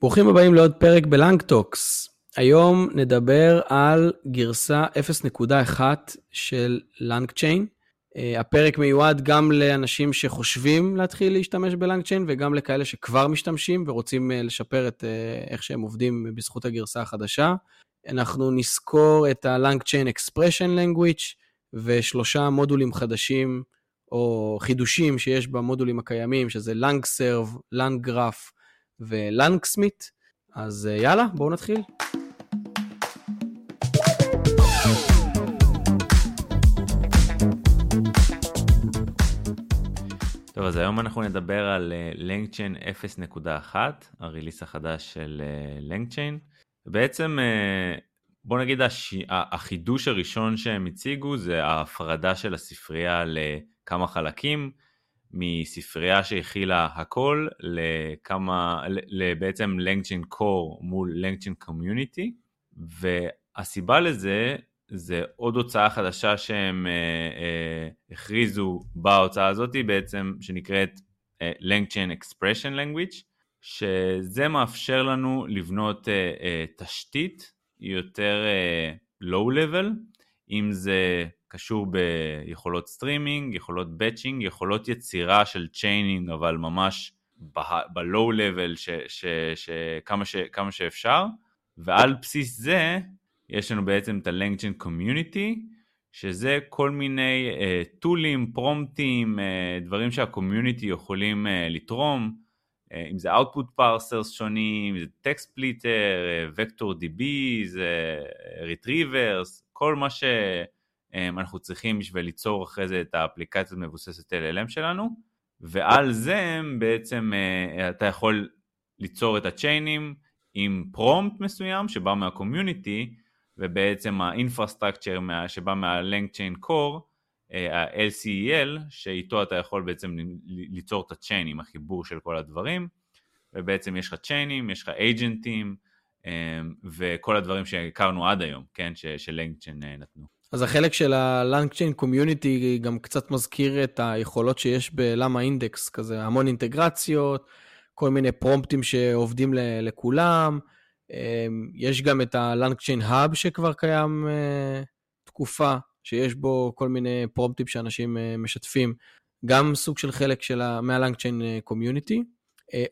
ברוכים הבאים לעוד פרק בלנגטוקס. היום נדבר על גרסה 0.1 של לנגצ'יין. Uh, הפרק מיועד גם לאנשים שחושבים להתחיל להשתמש בלנגצ'יין וגם לכאלה שכבר משתמשים ורוצים uh, לשפר את uh, איך שהם עובדים בזכות הגרסה החדשה. אנחנו נזכור את ה-Langchain Expression Language ושלושה מודולים חדשים או חידושים שיש במודולים הקיימים, שזה LangServe, LangGraph ולנגסמית. אז אה, יאללה, בואו נתחיל. טוב, אז היום אנחנו נדבר על לנגצ'יין uh, 0.1, הריליס החדש של לנגצ'יין. Uh, בעצם, בוא נגיד הש... החידוש הראשון שהם הציגו זה ההפרדה של הספרייה לכמה חלקים. מספרייה שהכילה הכל לכמה, בעצם לנגצ'ין קור מול לנגצ'ין קומיוניטי, והסיבה לזה זה עוד הוצאה חדשה שהם אה, אה, הכריזו בהוצאה הזאת בעצם, שנקראת אה, Expression Language, שזה מאפשר לנו לבנות אה, אה, תשתית יותר אה, low-level, אם זה קשור ביכולות סטרימינג, יכולות batching, יכולות יצירה של chaining, אבל ממש ש, ש, כמה, שאפשר, ועל בסיס זה יש לנו בעצם את ה-LangChain Community, שזה כל מיני uh, tool ים, prompt ים, uh, דברים שה community יכולים uh, לתרום, uh, אם זה output parsers שונים, אם זה text splitter, uh, vector dbs, uh, retrievers, כל מה ש... אמ, אנחנו צריכים בשביל ליצור אחרי זה את האפליקציה מבוססת LLM שלנו, ועל זה בעצם אה, אתה יכול ליצור את ה chain ים עם prompt מסוים שבא מה community, ובעצם ה infrastructure שב-LangChain Core, אה, ה-LCEL, שאיתו אתה יכול בעצם ליצור את ה chain ים, החיבור של כל הדברים, ובעצם יש לך chain ים, יש לך agent ים, אמ, וכל הדברים שהכרנו עד היום, כן, שלנגצ'יין אה, נתנו. אז החלק של ה-Langchain Community גם קצת מזכיר את היכולות שיש בלמה אינדקס, כזה המון אינטגרציות, כל מיני פרומפטים שעובדים לכולם. אמ, יש גם את ה-Langchain Hub שכבר קיים אה, תקופה, שיש בו כל מיני פרומפטים שאנשים אה, משתפים, גם סוג של חלק של מה-Langchain אה, Community.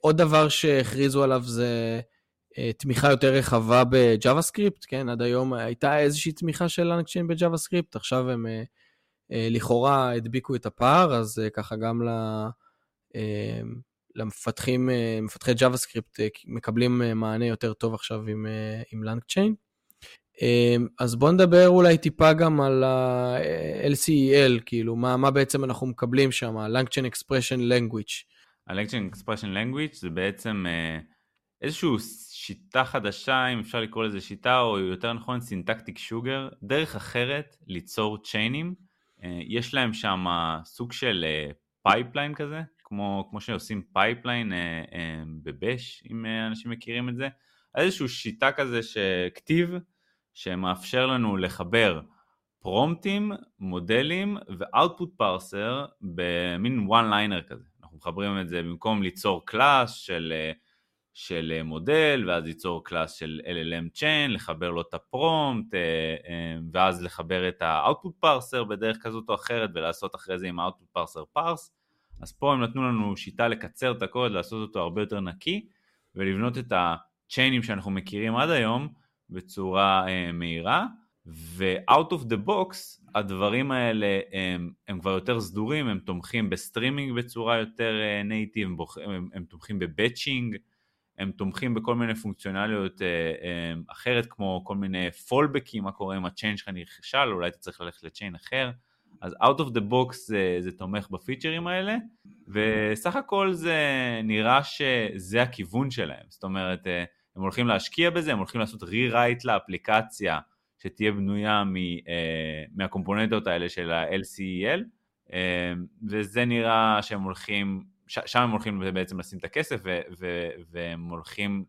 עוד דבר שהכריזו עליו זה אה, תמיכה יותר רחבה ב JavaScript, כן? עד היום הייתה איזושהי תמיכה של LangChain ב JavaScript, עכשיו הם אה, אה, לכאורה הדביקו את הפער, אז ככה גם ל... למפתחים, מפתחי JavaScript מקבלים מענה יותר טוב עכשיו עם, עם LangChain. אז בואו נדבר אולי טיפה גם על ה-LCEL, כאילו, מה, מה בעצם אנחנו מקבלים שם, Langchain Expression Language. ה-Langchain Expression Language זה בעצם איזושהי שיטה חדשה, אם אפשר לקרוא לזה שיטה, או יותר נכון syntactic sugar, דרך אחרת ליצור chain ים. אה, יש להם שם סוג של pipeline אה, כזה, כמו, כמו שעושים pipeline אה, ב bash, אם אנשים מכירים את זה. איזושהי שיטה כזה שכתיב, שמאפשר לנו לחבר prompt ים, מודלים ו-output parser במין one liner כזה. אנחנו מחברים את זה במקום ליצור class של של אה, מודל, ואז ליצור class של LLM chain, לחבר לו את ה-prompt, אה, אה, ואז לחבר את ה-output parser בדרך כזאת או אחרת, ולעשות אחרי זה עם ה-output parser parse. אז פה הם נתנו לנו שיטה לקצר את הקוד, לעשות אותו הרבה יותר נקי, ולבנות את ה-chainים שאנחנו מכירים עד היום בצורה מהירה. ו-out of the box הדברים האלה הם, הם כבר יותר סדורים, הם תומכים ב-streaming בצורה יותר נייטיב, הם, הם, הם תומכים בבצ'ינג, הם תומכים בכל מיני פונקציונליות אה, אה, אחרת, כמו כל מיני פולבקים, מה קורה אם הצ'יין שלך נכשל, אולי אתה צריך ללכת לצ'יין אחר. אז out of the box זה, זה תומך בפיצ'רים האלה, וסך הכל זה נראה שזה הכיוון שלהם. זאת אומרת, אה, הם הולכים להשקיע בזה, הם הולכים לעשות rewrite לאפליקציה שתהיה בנויה מ, מהקומפוננטות האלה של ה-LCEL, וזה נראה שהם הולכים שם הם הולכים בעצם לשים את הכסף ו- ו- והם הולכים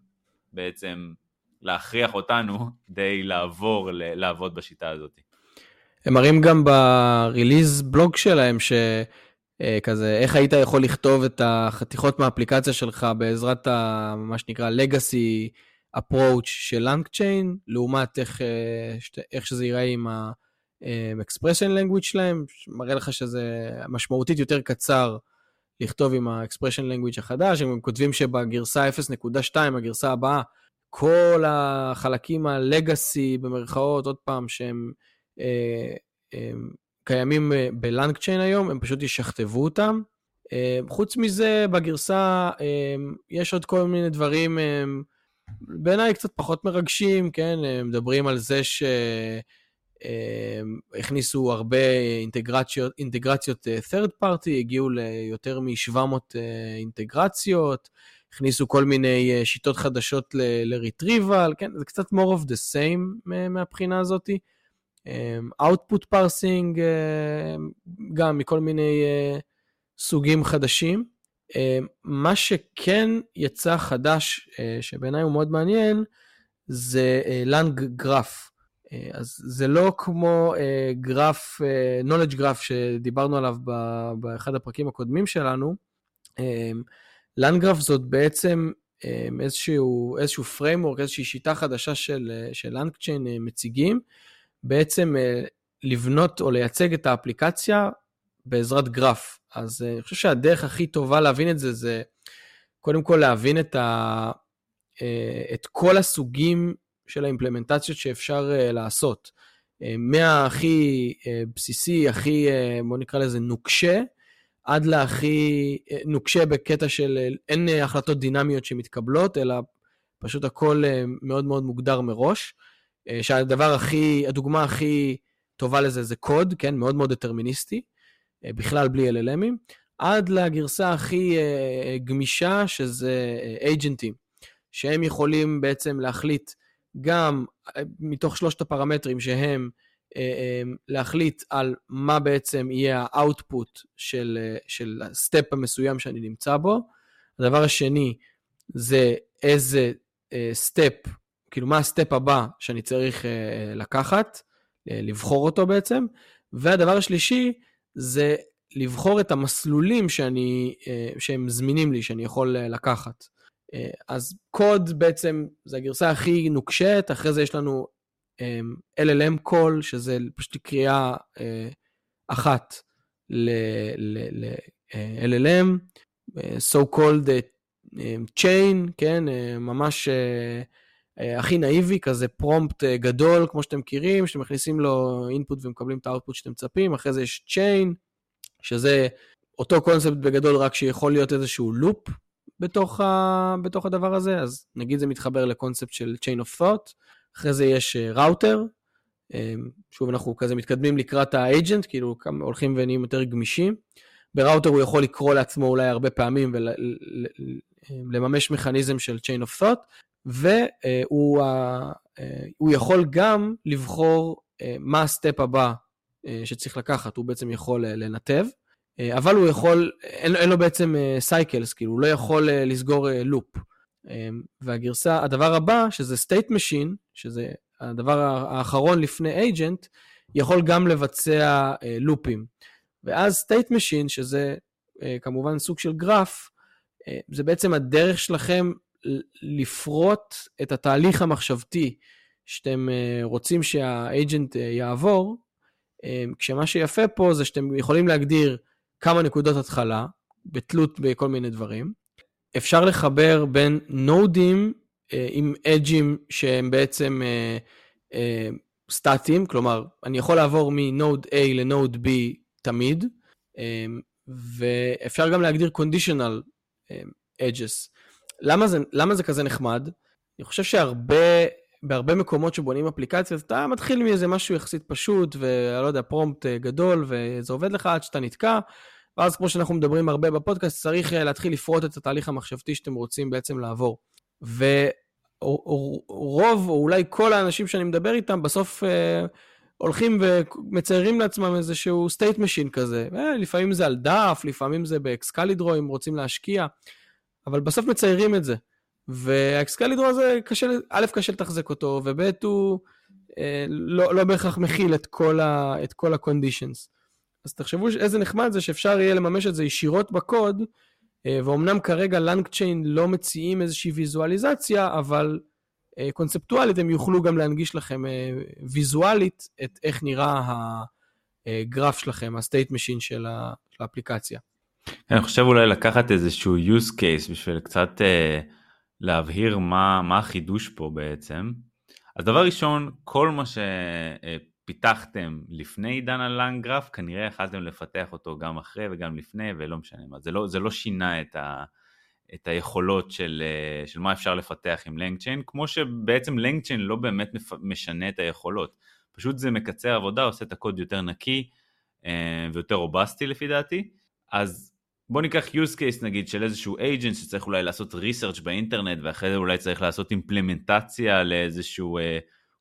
בעצם להכריח אותנו די לעבור לעבוד בשיטה הזאת. הם מראים גם בריליז בלוג שלהם ש... כזה, איך היית יכול לכתוב את החתיכות מהאפליקציה שלך בעזרת ה, מה שנקרא legacy approach של LangChain, לעומת איך, איך שזה ייראה עם ה-expression language שלהם, מראה לך שזה משמעותית יותר קצר לכתוב עם ה-expression language החדש, הם כותבים שבגרסה 0.2, הגרסה הבאה, כל החלקים הלגאסי במרכאות, עוד פעם, שהם אה, אה, קיימים אה, בלנגצ'יין היום, הם פשוט ישכתבו אותם. אה, חוץ מזה, בגרסה אה, יש עוד כל מיני דברים, אה, בעיניי קצת פחות מרגשים, כן? אה, מדברים על זה ש... הכניסו הרבה אינטגרציות, אינטגרציות third party, הגיעו ליותר מ-700 אינטגרציות, הכניסו כל מיני אה, שיטות חדשות ל-retrieval, כן, זה קצת more of the same מהבחינה הזאת. אמ, output parsing, אה, גם מכל מיני אה, סוגים חדשים. אמ, מה שכן יצא חדש, שבעיניי הוא מאוד מעניין, זה lang graph. אז זה לא כמו גרף, knowledge graph שדיברנו עליו באחד הפרקים הקודמים שלנו. אמ, לנגרף זאת בעצם אמ, איזשהו, איזשהו framework, איזושהי שיטה חדשה של, של אה, מציגים, בעצם אה, לבנות או לייצג את האפליקציה בעזרת גרף. אז אה, אני חושב שהדרך הכי טובה להבין את זה, זה קודם כל להבין את, ה, את כל הסוגים של האימפלמנטציות שאפשר לעשות. מהכי בסיסי, הכי, בוא נקרא לזה נוקשה, עד להכי אה, נוקשה בקטע של אה, אין אה, החלטות דינמיות שמתקבלות, אלא פשוט הכל מאוד מאוד מוגדר מראש. שהדבר הכי, הדוגמה הכי טובה לזה זה קוד, כן, מאוד מאוד דטרמיניסטי, בכלל בלי LLM-ים, עד לגרסה הכי גמישה, שזה agent-ים, שהם יכולים בעצם להחליט גם מתוך שלושת הפרמטרים שהם אה, אמ, להחליט על מה בעצם יהיה ה-output של, אה, של ה-step המסוים שאני נמצא בו. הדבר השני זה איזה step, אה, כאילו מה ה-step הבא שאני צריך לקחת, לבחור אותו בעצם. והדבר השלישי זה לבחור את המסלולים שאני, שהם זמינים לי, שאני יכול לקחת. אז קוד בעצם זה הגרסה הכי נוקשת, אחרי זה יש לנו אמ, LLM call, שזה פשוט קריאה אה, אחת ל-LLM, אה, so called אה, chain, כן, ממש הכי נאיבי, כזה prompt גדול, כמו שאתם מכירים, שאתם מכניסים לו input ומקבלים את ה-output שאתם מצפים, אחרי זה יש chain, שזה אותו קונספט בגדול, רק שיכול להיות איזשהו loop בתוך, ה, בתוך הדבר הזה, אז נגיד זה מתחבר לקונספט של chain of thought, אחרי זה יש ראוטר, אה, אה, שוב אנחנו כזה מתקדמים לקראת ה-agent, כאילו הולכים ונהיים יותר גמישים. ב-router הוא יכול לקרוא לעצמו אולי הרבה פעמים ולממש מכניזם של chain of thought, והוא הוא יכול גם לבחור מה ה-step הבא שצריך לקחת, הוא בעצם יכול לנתב, אבל הוא יכול, אין, אין לו בעצם cycles, כאילו הוא לא יכול לסגור loop. והגרסה, הדבר הבא, שזה state machine, שזה הדבר האחרון לפני agent, יכול גם לבצע loop-ים. אה, ואז state machine, שזה אה, כמובן סוג של גרף, אה, זה בעצם הדרך שלכם לפרוט את התהליך המחשבתי שאתם רוצים שהאג'נט יעבור, כשמה שיפה פה זה שאתם יכולים להגדיר כמה נקודות התחלה, בתלות בכל מיני דברים, אפשר לחבר בין נודים אה, עם אג'ים שהם בעצם אה, אה, סטטיים, כלומר, אני יכול לעבור מנוד A לנוד B תמיד, אה, ואפשר גם להגדיר conditional אה. למה למה זה כזה נחמד? אני חושב שהרבה, בהרבה מקומות שבונים אפליקציות, אתה מתחיל מאיזה משהו יחסית פשוט, ואני לא יודע, פרומפט אה, גדול, וזה עובד לך עד שאתה נתקע, ואז כמו שאנחנו מדברים הרבה בפודקאסט, צריך אה, להתחיל לפרוט את התהליך המחשבתי שאתם רוצים בעצם לעבור. ורוב, או אולי כל האנשים שאני מדבר איתם, בסוף אה, הולכים ומציירים לעצמם איזשהו state machine כזה. אה, לפעמים זה על דף, לפעמים זה באקסקלידרו, אם רוצים להשקיע, אבל בסוף מציירים את זה. והאקסקלידרו הזה, קשה, א', קשה לתחזק אותו, וב', הוא אה, לא, לא בהכרח מכיל את כל ה-conditions. אז תחשבו איזה נחמד זה שאפשר יהיה לממש את זה ישירות בקוד, אה, ואומנם כרגע לנגצ'יין לא מציעים איזושהי ויזואליזציה, אבל אה, קונספטואלית הם יוכלו גם להנגיש לכם ויזואלית את איך נראה הגרף שלכם, ה-state machine של האפליקציה. אני חושב אולי לקחת איזשהו use case בשביל קצת אה, להבהיר מה, מה החידוש פה בעצם. אז דבר ראשון, כל מה שפיתחתם לפני עידן הלנגרף, כנראה יכלתם לפתח אותו גם אחרי וגם לפני ולא משנה מה, זה לא, זה לא שינה את, ה, את היכולות של, של מה אפשר לפתח עם לנגצ'יין, כמו שבעצם לנגצ'יין לא באמת משנה את היכולות, פשוט זה מקצר עבודה, עושה את הקוד יותר נקי אה, ויותר רובסטי לפי דעתי, אז בוא ניקח use case נגיד של איזשהו agent שצריך אולי לעשות research באינטרנט ואחרי זה אולי צריך לעשות אימפלמנטציה לאיזשהו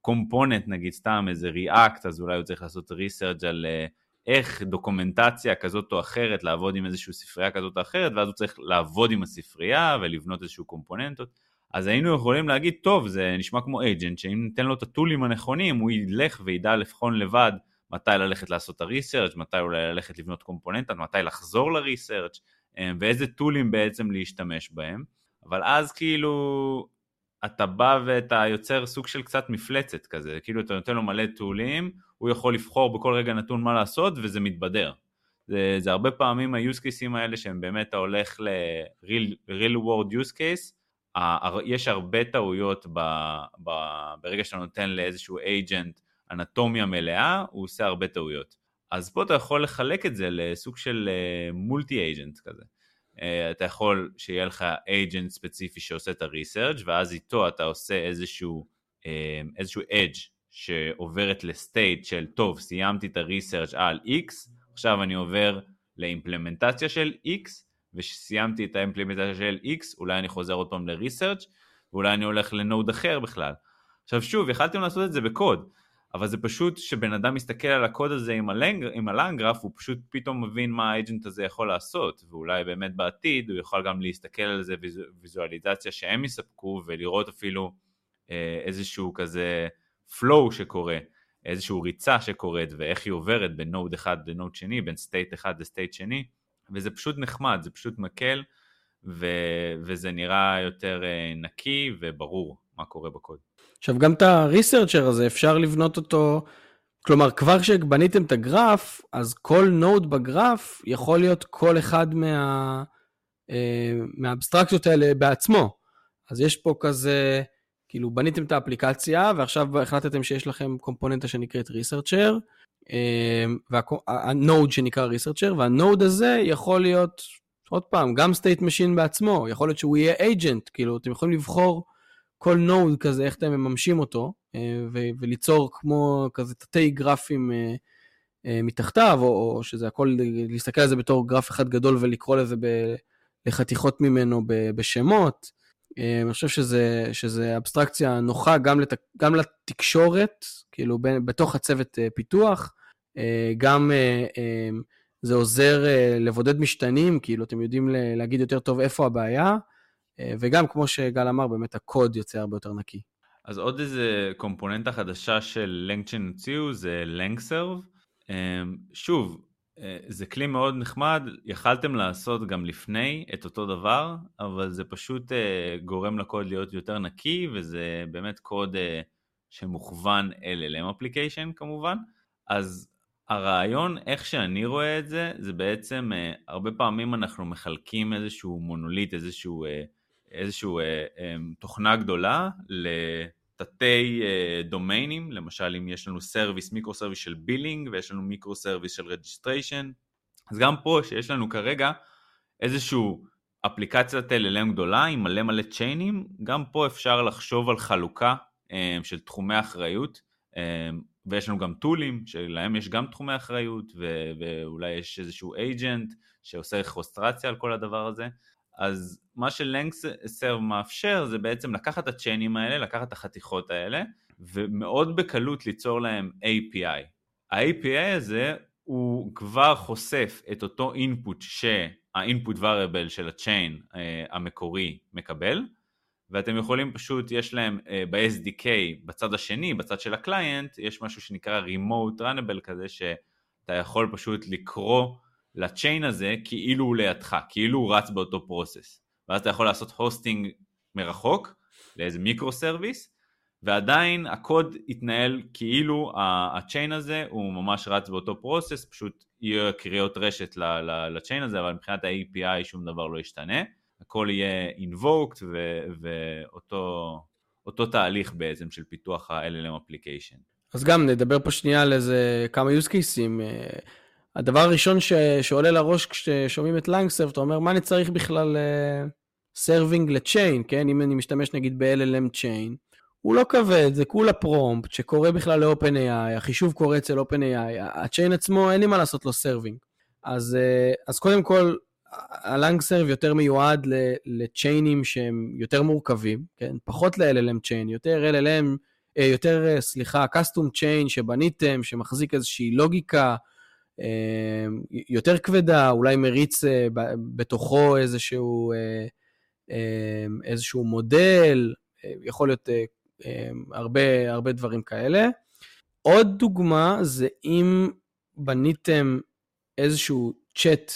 קומפוננט uh, נגיד סתם איזה react אז אולי הוא צריך לעשות research על uh, איך דוקומנטציה כזאת או אחרת לעבוד עם איזושהי ספרייה כזאת או אחרת ואז הוא צריך לעבוד עם הספרייה ולבנות איזשהו קומפוננטות אז היינו יכולים להגיד טוב זה נשמע כמו agent שאם ניתן לו את הטולים הנכונים הוא ילך וידע לבחון לבד מתי ללכת לעשות את הריסרצ', מתי אולי ללכת לבנות קומפוננטה, מתי לחזור לריסרצ', אה, ואיזה טולים בעצם להשתמש בהם. אבל אז כאילו אתה בא ואתה יוצר סוג של קצת מפלצת כזה, כאילו אתה נותן לו מלא טולים, הוא יכול לבחור בכל רגע נתון מה לעשות וזה מתבדר. זה, זה הרבה פעמים ה-use cases האלה שהם באמת הולך ל-real world use case, יש הרבה טעויות ב, ב, ברגע שאתה נותן לאיזשהו agent אנטומיה מלאה, הוא עושה הרבה טעויות. אז פה אתה יכול לחלק את זה לסוג של מולטי uh, אייג'נט כזה. Uh, אתה יכול שיהיה לך אייג'נט ספציפי שעושה את הריסרצ' ואז איתו אתה עושה איזשהו, uh, איזשהו אדג' שעוברת לסטייט של טוב סיימתי את הריסרצ' על X עכשיו אני עובר לאימפלמנטציה של X ושסיימתי את ה-implementation של X אולי אני חוזר עוד פעם ל-research ואולי אני הולך ל-node אחר בכלל. עכשיו שוב יכלתם לעשות את זה בקוד אבל זה פשוט שבן אדם מסתכל על הקוד הזה עם, ה-Lang, עם ה-LangGraph, הוא פשוט פתאום מבין מה ה-agent הזה יכול לעשות, ואולי באמת בעתיד הוא יכול גם להסתכל על זה ויזואליזציה שהם יספקו, ולראות אפילו אה, איזשהו כזה flow שקורה, איזשהו ריצה שקורית, ואיך היא עוברת בין node אחד ל-node שני, בין state אחד ל-state שני, וזה פשוט נחמד, זה פשוט מקל, ו, וזה נראה יותר אה, נקי וברור מה קורה בקוד. עכשיו, גם את הריסרצ'ר הזה אפשר לבנות אותו, כלומר, כבר כשבניתם את הגרף, אז כל נוד בגרף יכול להיות כל אחד מה, אה, מהאבסטרקציות האלה בעצמו. אז יש פה כזה, כאילו, בניתם את האפליקציה, ועכשיו החלטתם שיש לכם קומפוננטה שנקראת ריסרצ'ר, אה, וה-node שנקרא researcher, וה-node הזה יכול להיות, עוד פעם, גם state machine בעצמו, יכול להיות שהוא יהיה agent, כאילו, אתם יכולים לבחור כל node כזה, איך אתם מממשים אותו, אה, וליצור כמו כזה תתי גרפים אה, אה, מתחתיו, או, או שזה הכל, להסתכל על זה בתור גרף אחד גדול ולקרוא לזה ב- לחתיכות ממנו ב- בשמות. אני חושב שזה, שזה אבסטרקציה נוחה גם, לת, גם לתקשורת, כאילו בין, בתוך הצוות פיתוח, גם זה עוזר לבודד משתנים, כאילו אתם יודעים להגיד יותר טוב איפה הבעיה, וגם, כמו שגל אמר, באמת הקוד יוצא הרבה יותר נקי. אז עוד איזה קומפוננטה חדשה של LangChain הוציאו זה LangServe. אה, שוב, אה, זה כלי מאוד נחמד, יכלתם לעשות גם לפני את אותו דבר, אבל זה פשוט גורם לקוד להיות יותר נקי, וזה באמת קוד שמוכוון LLM application כמובן. אז הרעיון, איך שאני רואה את זה, זה בעצם, הרבה פעמים אנחנו מחלקים איזשהו מונוליט, איזשהו אה, אה, תוכנה גדולה לתתי אה, דומיינים, למשל אם יש לנו service, micro service של billing ויש לנו micro service של registration, אז גם פה שיש לנו כרגע איזשהו אפליקציית LLM גדולה עם מלא מלא צ'יינים, גם פה אפשר לחשוב על חלוקה אה, של תחומי אחריות, ויש לנו גם טולים שלהם יש גם תחומי אחריות ו- ואולי יש איזשהו אייג'נט שעושה חוסטרציה על כל הדבר הזה. אז מה שלנגסרב מאפשר זה בעצם לקחת את הצ'יינים האלה, לקחת את החתיכות האלה, ומאוד בקלות ליצור להם API. ה-API הזה הוא כבר חושף את אותו input שה-input variable של ה-chain uh, המקורי מקבל, ואתם יכולים פשוט, יש להם uh, ב-SDK בצד השני, בצד של ה-client, יש משהו שנקרא remote runnable כזה, ש... אתה יכול פשוט לקרוא ל-chain הזה כאילו הוא לידך, כאילו הוא רץ באותו process. ואז אתה יכול לעשות hosting מרחוק לאיזה micro service, ועדיין הקוד יתנהל כאילו ה-chain הזה הוא ממש רץ באותו process, פשוט יהיה קריאות רשת ל-chain הזה, אבל מבחינת ה-API שום דבר לא ישתנה, הכל יהיה invoked ואותו תהליך בעצם של פיתוח ה-LLM application. אז גם נדבר פה שנייה על איזה כמה use cases. אה, הדבר הראשון ש, שעולה לראש כששומעים את LangServe, אתה אומר, מה אני צריך בכלל serving uh, ל-chain, כן? אם אני משתמש נגיד ב-LLM chain, הוא לא כבד, זה כולה prompt שקורה בכלל ל-OpenAI, החישוב קורה אצל OpenAI, ה-chain עצמו, אין לי מה לעשות לו serving. אז, uh, אז קודם כל, ה-LangServe יותר מיועד ל-chain-ים שהם יותר מורכבים, כן? פחות ל-LLM chain, יותר LLM, אה, יותר, סליחה, custom chain שבניתם, שמחזיק איזושהי לוגיקה, אה, יותר כבדה, אולי מריץ אה, בתוכו איזשהו, אה, איזשהו מודל, יכול להיות הרבה, הרבה דברים כאלה. עוד דוגמה זה אם בניתם איזשהו chat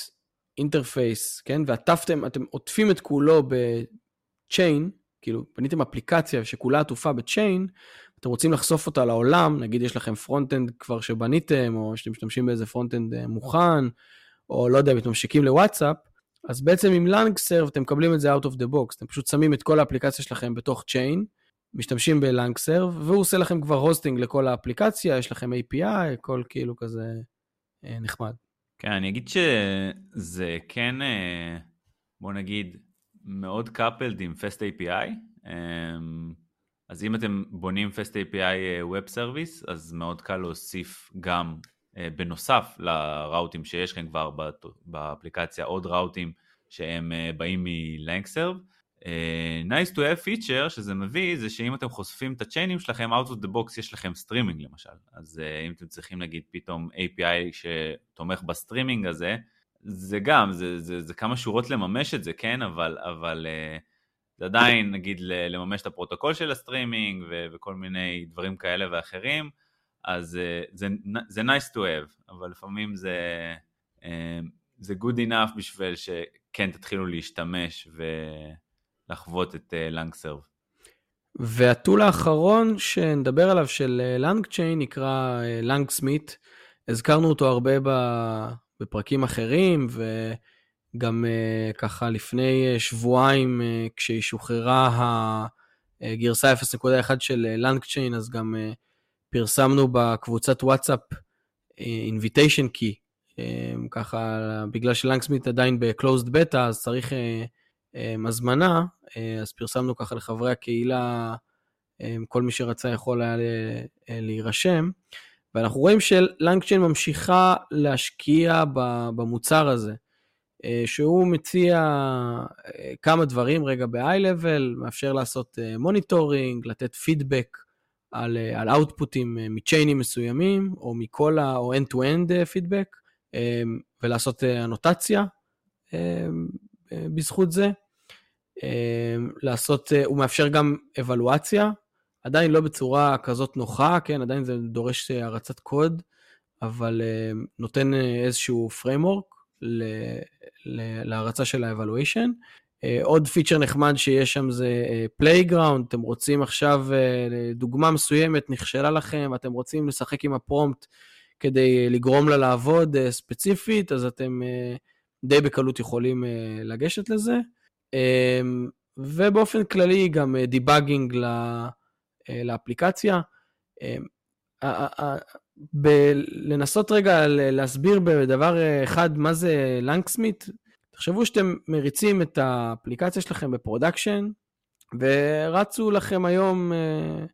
interface, כן, ועטפתם, אתם עוטפים את כולו ב-chain, כאילו בניתם אפליקציה שכולה עטופה ב-chain, אתם רוצים לחשוף אותה לעולם, נגיד יש לכם front-end כבר שבניתם, או שאתם משתמשים באיזה front-end אה, מוכן, או לא יודע, מתממשקים לוואטסאפ, אז בעצם עם LangServe אתם מקבלים את זה out of the box, אתם פשוט שמים את כל האפליקציה שלכם בתוך chain, משתמשים ב-LangServe, והוא עושה לכם כבר hosting לכל האפליקציה, יש לכם API, הכל כאילו כזה אה, נחמד. כן, אני אגיד שזה כן, אה, בוא נגיד, מאוד coupled עם Fast API. אז אם אתם בונים Fast API אה, Web Service, אז מאוד קל להוסיף גם אה, בנוסף לראוטים שיש לכם כבר באפליקציה עוד ראוטים שהם אה, באים מ-LangServe. nice to have feature שזה מביא זה שאם אתם חושפים את הצ'יינים שלכם out of the box יש לכם סטרימינג למשל אז אם אתם צריכים נגיד פתאום API שתומך בסטרימינג הזה זה גם זה, זה, זה כמה שורות לממש את זה כן אבל אבל זה עדיין נגיד לממש את הפרוטוקול של הסטרימינג ו- וכל מיני דברים כאלה ואחרים, אז אה, זה, זה nice to have, אבל לפעמים זה, אה, זה good enough בשביל שכן תתחילו להשתמש ולחוות את לנגסרב. אה, והטול האחרון שנדבר עליו של לנגצ'יין נקרא לנגסמית, הזכרנו אותו הרבה בפרקים אחרים, ו... גם uh, ככה לפני uh, שבועיים, uh, כשהיא שוחררה הגרסה 0.1 של LangChain, אז גם פרסמנו בקבוצת וואטסאפ invitation key, ככה בגלל ש LangSmith עדיין ב-closed beta, אז צריך הזמנה, אז פרסמנו ככה לחברי הקהילה, כל מי שרצה יכול היה להירשם. ואנחנו רואים ש LangChain ממשיכה להשקיע במוצר הזה. אה, שהוא מציע אה, כמה דברים רגע ב-high-level, מאפשר לעשות monitoring, אה, לתת פידבק על, על אאוטפוטים מצ'יינים מסוימים, או מכל ה... או end-to-end פידבק, ולעשות אנוטציה בזכות זה. לעשות, הוא מאפשר גם אבלואציה, עדיין לא בצורה כזאת נוחה, כן, עדיין זה דורש הרצת קוד, אבל נותן איזשהו framework להרצה של ה-evaluation. אה, עוד פיצ'ר נחמד שיש שם זה playground, אתם רוצים עכשיו, אה, דוגמה מסוימת נכשלה לכם, אתם רוצים לשחק עם ה prompt כדי לגרום לה לעבוד אה, ספציפית, אז אתם די בקלות יכולים לגשת לזה. ובאופן כללי גם debugging לאפליקציה. לנסות רגע להסביר בדבר אחד מה זה LangSmith, תחשבו שאתם מריצים את האפליקציה שלכם ב production, ורצו לכם היום, אה,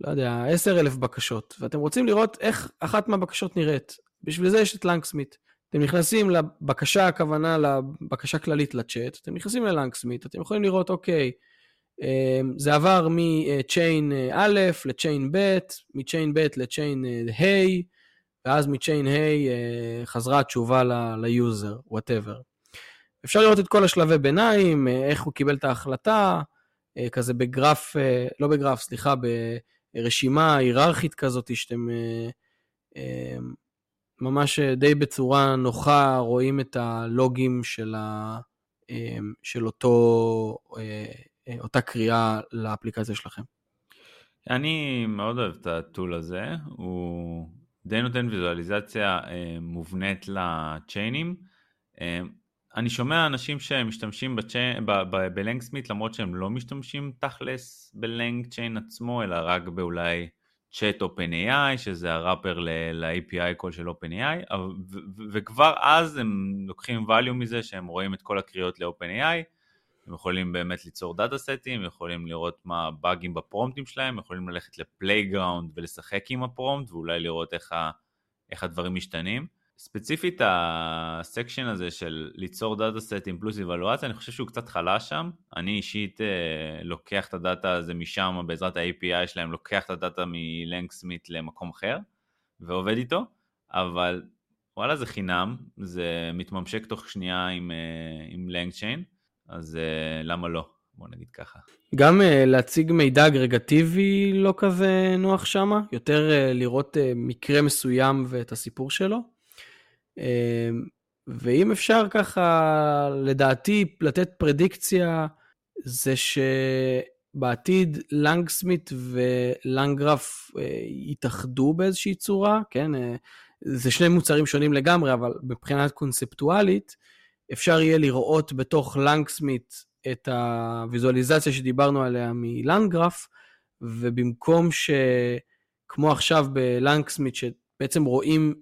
לא יודע, 10,000 בקשות, ואתם רוצים לראות איך אחת מהבקשות נראית. בשביל זה יש את LangSmith. אתם נכנסים לבקשה, הכוונה לבקשה כללית לצ'אט, אתם נכנסים ל LangSmith, אתם יכולים לראות, אוקיי, אה, זה עבר מ chain א' ל chain ב', מ chain ב' ל chain ה', ואז מ chain ה' חזרה התשובה ל user, whatever. אפשר לראות את כל השלבי ביניים, אה, איך הוא קיבל את ההחלטה, אה, כזה בגרף, אה, לא בגרף, סליחה, ברשימה היררכית כזאת שאתם ממש די בצורה נוחה רואים את הלוגים של, ה, של אותו, אותה קריאה לאפליקציה שלכם. אני מאוד אוהב את הטול הזה, הוא די נותן ויזואליזציה אה, מובנית לצ'יינים. אה, אני שומע אנשים שמשתמשים בלנגסמית למרות שהם לא משתמשים תכלס בלנג צ'יין עצמו, אלא רק באולי צ'אט OpenAI, שזה הראפר ל-API של OpenAI, וכבר אז הם לוקחים value מזה שהם רואים את כל הקריאות ל-OpenAI, הם יכולים באמת ליצור דאטה סטים, יכולים לראות מה הבאגים בפרומפטים שלהם, יכולים ללכת ל playground ולשחק עם ה prompt ואולי לראות איך, ה, איך הדברים משתנים. ספציפית ה section הזה של ליצור דאטה סטים פלוס אבלואציה, אני חושב שהוא קצת חלש שם. אני אישית אה, לוקח את ה data הזה משם בעזרת ה-API שלהם, לוקח את ה data מ LangSmith למקום אחר ועובד איתו, אבל וואלה זה חינם, זה מתממשק תוך שנייה עם, אה, עם LangChain. אז uh, למה לא? בוא נגיד ככה. גם uh, להציג מידע אגרגטיבי לא כזה נוח שמה, יותר uh, לראות uh, מקרה מסוים ואת הסיפור שלו. Uh, ואם אפשר ככה, לדעתי, לתת פרדיקציה, זה שבעתיד לנגסמית ולנגרף יתאחדו באיזושהי צורה, כן? זה שני מוצרים שונים לגמרי, אבל מבחינת קונספטואלית, אפשר יהיה לראות בתוך לנגסמית את הוויזואליזציה שדיברנו עליה מלנגרף, ובמקום שכמו עכשיו בלנגסמית, שבעצם רואים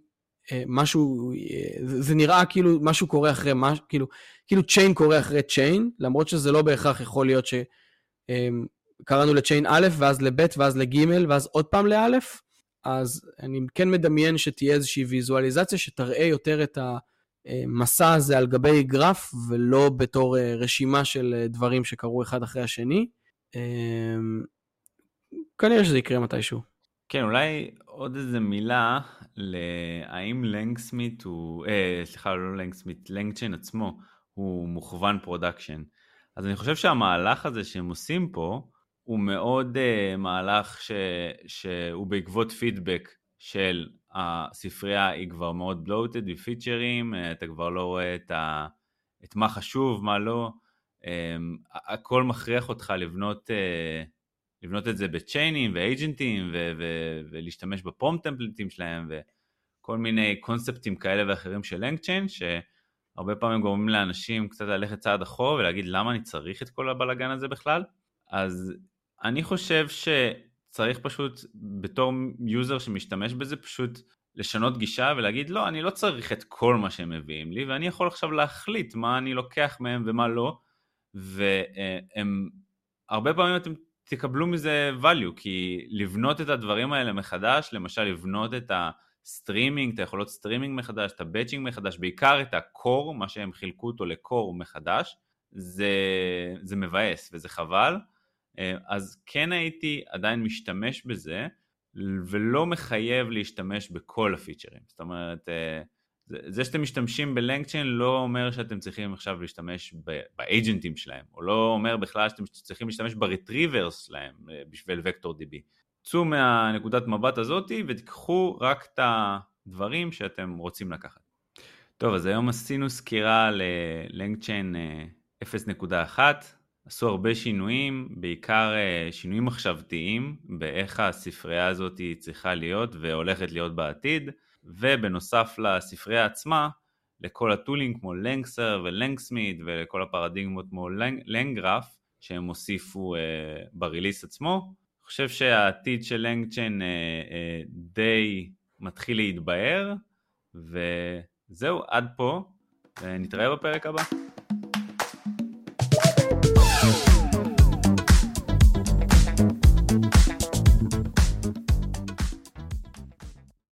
אה, משהו, אה, זה נראה כאילו משהו קורה אחרי משהו, כאילו, כאילו צ'יין קורה אחרי צ'יין, למרות שזה לא בהכרח יכול להיות שקראנו לצ'יין א', ואז לב', ואז לג', ואז עוד פעם לאלף, אז אני כן מדמיין שתהיה איזושהי ויזואליזציה שתראה יותר את ה... המסע הזה על גבי גרף ולא בתור אה, רשימה של אה, דברים שקרו אחד אחרי השני. כנראה שזה יקרה מתישהו. כן, אולי עוד איזה מילה להאם LangSmith הוא, אה, סליחה, לא LangSmith, LangChain עצמו הוא מוכוון production. אז אני חושב שהמהלך הזה שהם עושים פה הוא מאוד אה, מהלך ש, שהוא בעקבות פידבק של הספרייה היא כבר מאוד בלוטד בפיצ'רים, אה, אתה כבר לא רואה את, ה, את מה חשוב, מה לא, אמ, הכל מכריח אותך לבנות, אה, לבנות את זה בצ'יינים ואייג'נטים ולהשתמש בפרום טמפליטים שלהם וכל מיני קונספטים כאלה ואחרים של לנגצ'יין שהרבה פעמים גורמים לאנשים קצת ללכת צעד אחורה ולהגיד למה אני צריך את כל הבלאגן הזה בכלל? אז אני חושב ש... צריך פשוט בתור user שמשתמש בזה פשוט לשנות גישה ולהגיד לא אני לא צריך את כל מה שהם מביאים לי ואני יכול עכשיו להחליט מה אני לוקח מהם ומה לא. והם הרבה פעמים אתם תקבלו מזה value כי לבנות את הדברים האלה מחדש למשל לבנות את הסטרימינג את היכולות סטרימינג מחדש את ה batching מחדש בעיקר את ה core מה שהם חילקו אותו ל core מחדש זה, זה מבאס וזה חבל אז כן הייתי עדיין משתמש בזה, ולא מחייב להשתמש בכל הפיצ'רים. זאת אומרת, אה, זה שאתם משתמשים בלנקצ'יין לא אומר שאתם צריכים עכשיו להשתמש באג'נטים שלהם, או לא אומר בכלל שאתם צריכים להשתמש ברטריברס שלהם אה, בשביל וקטור דיבי. צאו מהנקודת מבט הזאתי ותיקחו רק את הדברים שאתם רוצים לקחת. טוב, אז היום עשינו סקירה ללנקצ'יין 0.1, עשו הרבה שינויים, בעיקר אה, שינויים מחשבתיים באיך הספרייה הזאת צריכה להיות והולכת להיות בעתיד, ובנוסף לספרייה עצמה, לכל הטולינג כמו לנגסר ולנגסמיד ולכל הפרדיגמות כמו לנגרף שהם הוסיפו אה, בריליס עצמו. אני חושב שהעתיד של לנגצ'יין אה, אה, די מתחיל להתבהר, וזהו, עד פה, ונתראה בפרק הבא.